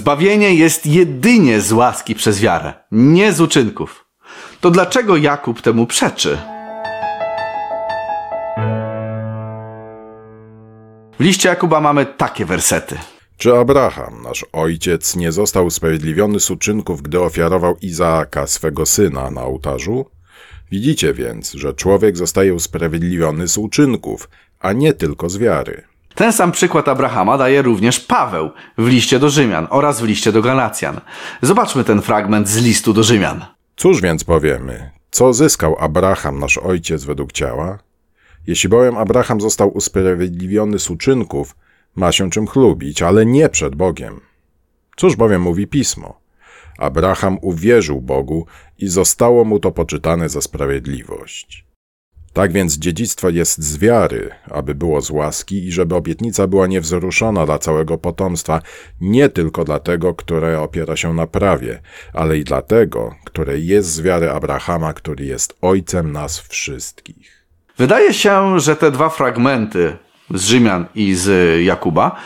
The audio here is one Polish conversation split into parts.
Zbawienie jest jedynie z łaski przez wiarę, nie z uczynków. To dlaczego Jakub temu przeczy? W liście Jakuba mamy takie wersety. Czy Abraham, nasz ojciec, nie został usprawiedliwiony z uczynków, gdy ofiarował Izaaka, swego syna, na ołtarzu? Widzicie więc, że człowiek zostaje usprawiedliwiony z uczynków, a nie tylko z wiary. Ten sam przykład Abrahama daje również Paweł w liście do Rzymian oraz w liście do Galacjan. Zobaczmy ten fragment z listu do Rzymian. Cóż więc powiemy? Co zyskał Abraham, nasz ojciec, według ciała? Jeśli bowiem Abraham został usprawiedliwiony z uczynków, ma się czym chlubić, ale nie przed Bogiem. Cóż bowiem mówi pismo? Abraham uwierzył Bogu i zostało mu to poczytane za sprawiedliwość. Tak więc dziedzictwo jest z wiary, aby było z łaski i żeby obietnica była niewzruszona dla całego potomstwa, nie tylko dla tego, które opiera się na prawie, ale i dla tego, które jest z wiary Abrahama, który jest ojcem nas wszystkich. Wydaje się, że te dwa fragmenty z Rzymian i z Jakuba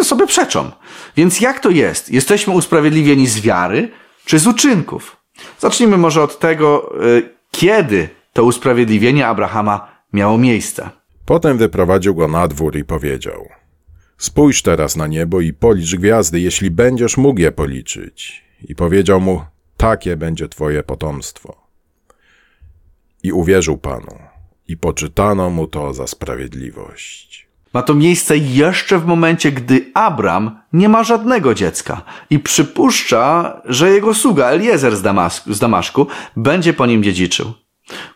y, sobie przeczą. Więc jak to jest? Jesteśmy usprawiedliwieni z wiary czy z uczynków? Zacznijmy może od tego, y, kiedy to usprawiedliwienie Abrahama miało miejsce. Potem wyprowadził go na dwór i powiedział: Spójrz teraz na niebo i policz gwiazdy, jeśli będziesz mógł je policzyć. I powiedział mu: Takie będzie twoje potomstwo. I uwierzył Panu, i poczytano mu to za sprawiedliwość. Ma to miejsce jeszcze w momencie, gdy Abram nie ma żadnego dziecka i przypuszcza, że jego sługa Eliezer z, Damasku, z Damaszku będzie po nim dziedziczył.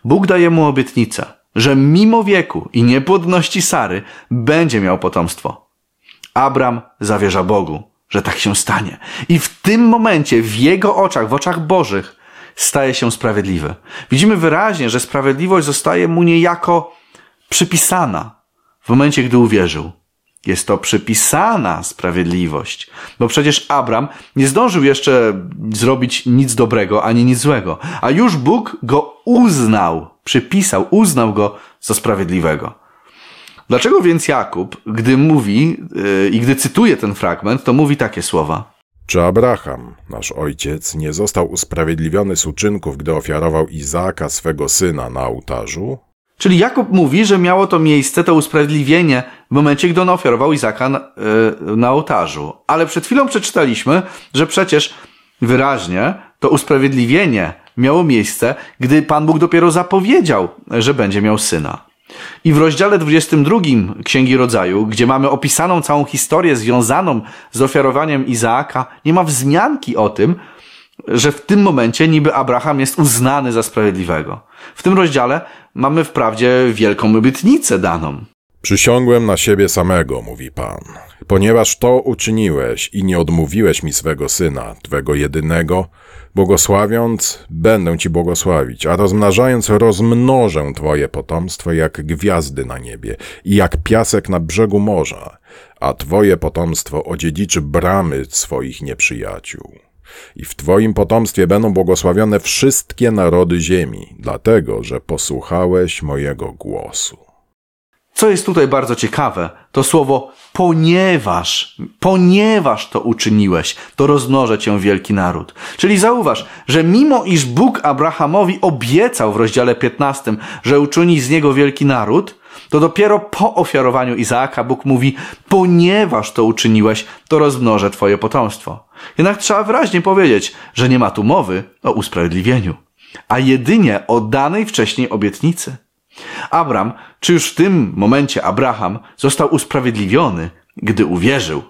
Bóg daje mu obietnicę, że mimo wieku i niepłodności Sary będzie miał potomstwo. Abram zawierza Bogu, że tak się stanie. I w tym momencie w jego oczach, w oczach Bożych, staje się sprawiedliwy. Widzimy wyraźnie, że sprawiedliwość zostaje mu niejako przypisana w momencie, gdy uwierzył. Jest to przypisana sprawiedliwość, bo przecież Abram nie zdążył jeszcze zrobić nic dobrego ani nic złego, a już Bóg go uznał, przypisał, uznał go za sprawiedliwego. Dlaczego więc Jakub, gdy mówi yy, i gdy cytuje ten fragment, to mówi takie słowa? Czy Abraham, nasz ojciec, nie został usprawiedliwiony z uczynków, gdy ofiarował Izaaka, swego syna, na ołtarzu? Czyli Jakub mówi, że miało to miejsce, to usprawiedliwienie w momencie, gdy on ofiarował Izaka na, yy, na ołtarzu. Ale przed chwilą przeczytaliśmy, że przecież wyraźnie to usprawiedliwienie miało miejsce, gdy Pan Bóg dopiero zapowiedział, że będzie miał syna. I w rozdziale 22 Księgi Rodzaju, gdzie mamy opisaną całą historię związaną z ofiarowaniem Izaaka, nie ma wzmianki o tym, że w tym momencie niby Abraham jest uznany za sprawiedliwego. W tym rozdziale mamy wprawdzie wielką obietnicę daną. Przysiągłem na siebie samego, mówi Pan, ponieważ to uczyniłeś i nie odmówiłeś mi swego syna, twego jedynego, błogosławiąc, będę ci błogosławić, a rozmnażając, rozmnożę twoje potomstwo jak gwiazdy na niebie i jak piasek na brzegu morza, a twoje potomstwo odziedziczy bramy swoich nieprzyjaciół. I w Twoim potomstwie będą błogosławione wszystkie narody ziemi, dlatego że posłuchałeś mojego głosu. Co jest tutaj bardzo ciekawe, to słowo ponieważ, ponieważ to uczyniłeś, to rozmnożę cię wielki naród. Czyli zauważ, że mimo iż Bóg Abrahamowi obiecał w rozdziale 15, że uczyni z niego wielki naród, to dopiero po ofiarowaniu Izaaka Bóg mówi, ponieważ to uczyniłeś, to rozmnożę twoje potomstwo. Jednak trzeba wyraźnie powiedzieć, że nie ma tu mowy o usprawiedliwieniu, a jedynie o danej wcześniej obietnicy. Abram, czy już w tym momencie Abraham, został usprawiedliwiony, gdy uwierzył.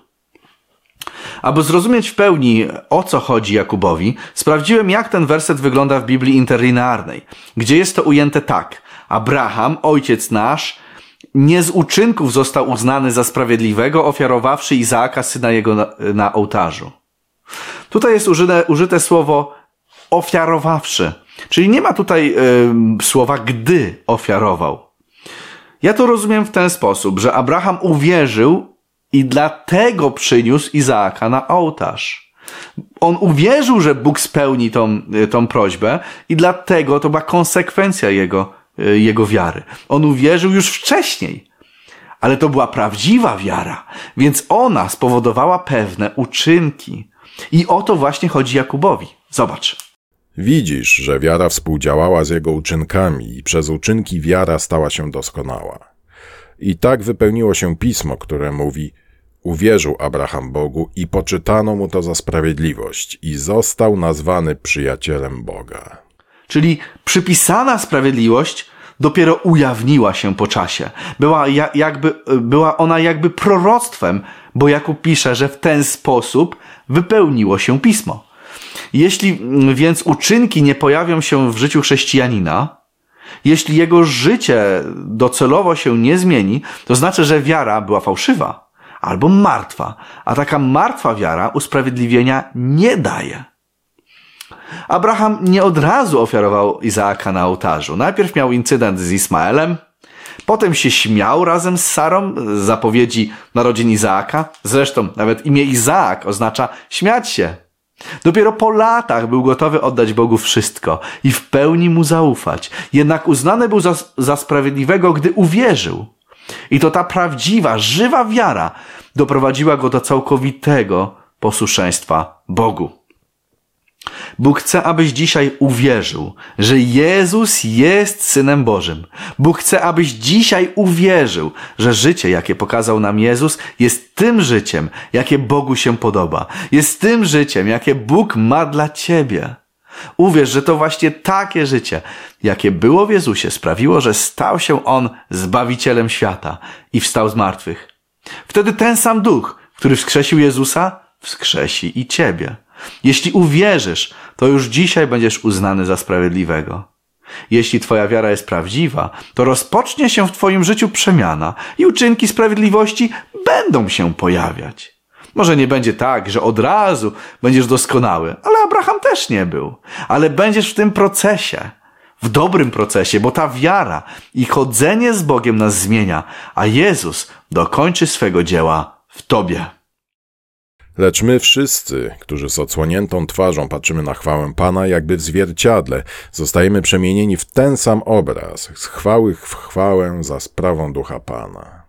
Aby zrozumieć w pełni, o co chodzi Jakubowi, sprawdziłem, jak ten werset wygląda w Biblii interlinearnej, gdzie jest to ujęte tak. Abraham, ojciec nasz, nie z uczynków został uznany za sprawiedliwego, ofiarowawszy Izaaka, syna jego, na, na ołtarzu. Tutaj jest użyte, użyte słowo ofiarowawszy, czyli nie ma tutaj y, słowa gdy ofiarował. Ja to rozumiem w ten sposób, że Abraham uwierzył i dlatego przyniósł Izaaka na ołtarz. On uwierzył, że Bóg spełni tą, tą prośbę i dlatego to była konsekwencja jego, jego wiary. On uwierzył już wcześniej, ale to była prawdziwa wiara, więc ona spowodowała pewne uczynki. I o to właśnie chodzi Jakubowi. Zobacz. Widzisz, że wiara współdziałała z jego uczynkami i przez uczynki wiara stała się doskonała. I tak wypełniło się pismo, które mówi: Uwierzył Abraham Bogu i poczytano mu to za sprawiedliwość, i został nazwany przyjacielem Boga. Czyli przypisana sprawiedliwość dopiero ujawniła się po czasie. Była, jakby, była ona jakby proroctwem, bo Jakub pisze, że w ten sposób wypełniło się pismo. Jeśli więc uczynki nie pojawią się w życiu chrześcijanina, jeśli jego życie docelowo się nie zmieni, to znaczy, że wiara była fałszywa albo martwa, a taka martwa wiara usprawiedliwienia nie daje. Abraham nie od razu ofiarował Izaaka na ołtarzu. Najpierw miał incydent z Ismaelem, potem się śmiał razem z Sarą z zapowiedzi narodzin Izaaka. Zresztą nawet imię Izaak oznacza śmiać się. Dopiero po latach był gotowy oddać Bogu wszystko i w pełni mu zaufać. Jednak uznany był za, za sprawiedliwego, gdy uwierzył. I to ta prawdziwa, żywa wiara doprowadziła go do całkowitego posłuszeństwa Bogu. Bóg chce, abyś dzisiaj uwierzył, że Jezus jest Synem Bożym. Bóg chce, abyś dzisiaj uwierzył, że życie, jakie pokazał nam Jezus, jest tym życiem, jakie Bogu się podoba. Jest tym życiem, jakie Bóg ma dla ciebie. Uwierz, że to właśnie takie życie, jakie było w Jezusie, sprawiło, że stał się On Zbawicielem świata i wstał z martwych. Wtedy ten sam Duch, który wskrzesił Jezusa, wskrzesi i ciebie. Jeśli uwierzysz, to już dzisiaj będziesz uznany za sprawiedliwego. Jeśli Twoja wiara jest prawdziwa, to rozpocznie się w Twoim życiu przemiana i uczynki sprawiedliwości będą się pojawiać. Może nie będzie tak, że od razu będziesz doskonały, ale Abraham też nie był. Ale będziesz w tym procesie, w dobrym procesie, bo ta wiara i chodzenie z Bogiem nas zmienia, a Jezus dokończy swego dzieła w Tobie. Lecz my wszyscy, którzy z odsłoniętą twarzą patrzymy na chwałę Pana, jakby w zwierciadle, zostajemy przemienieni w ten sam obraz, z chwały w chwałę za sprawą ducha Pana.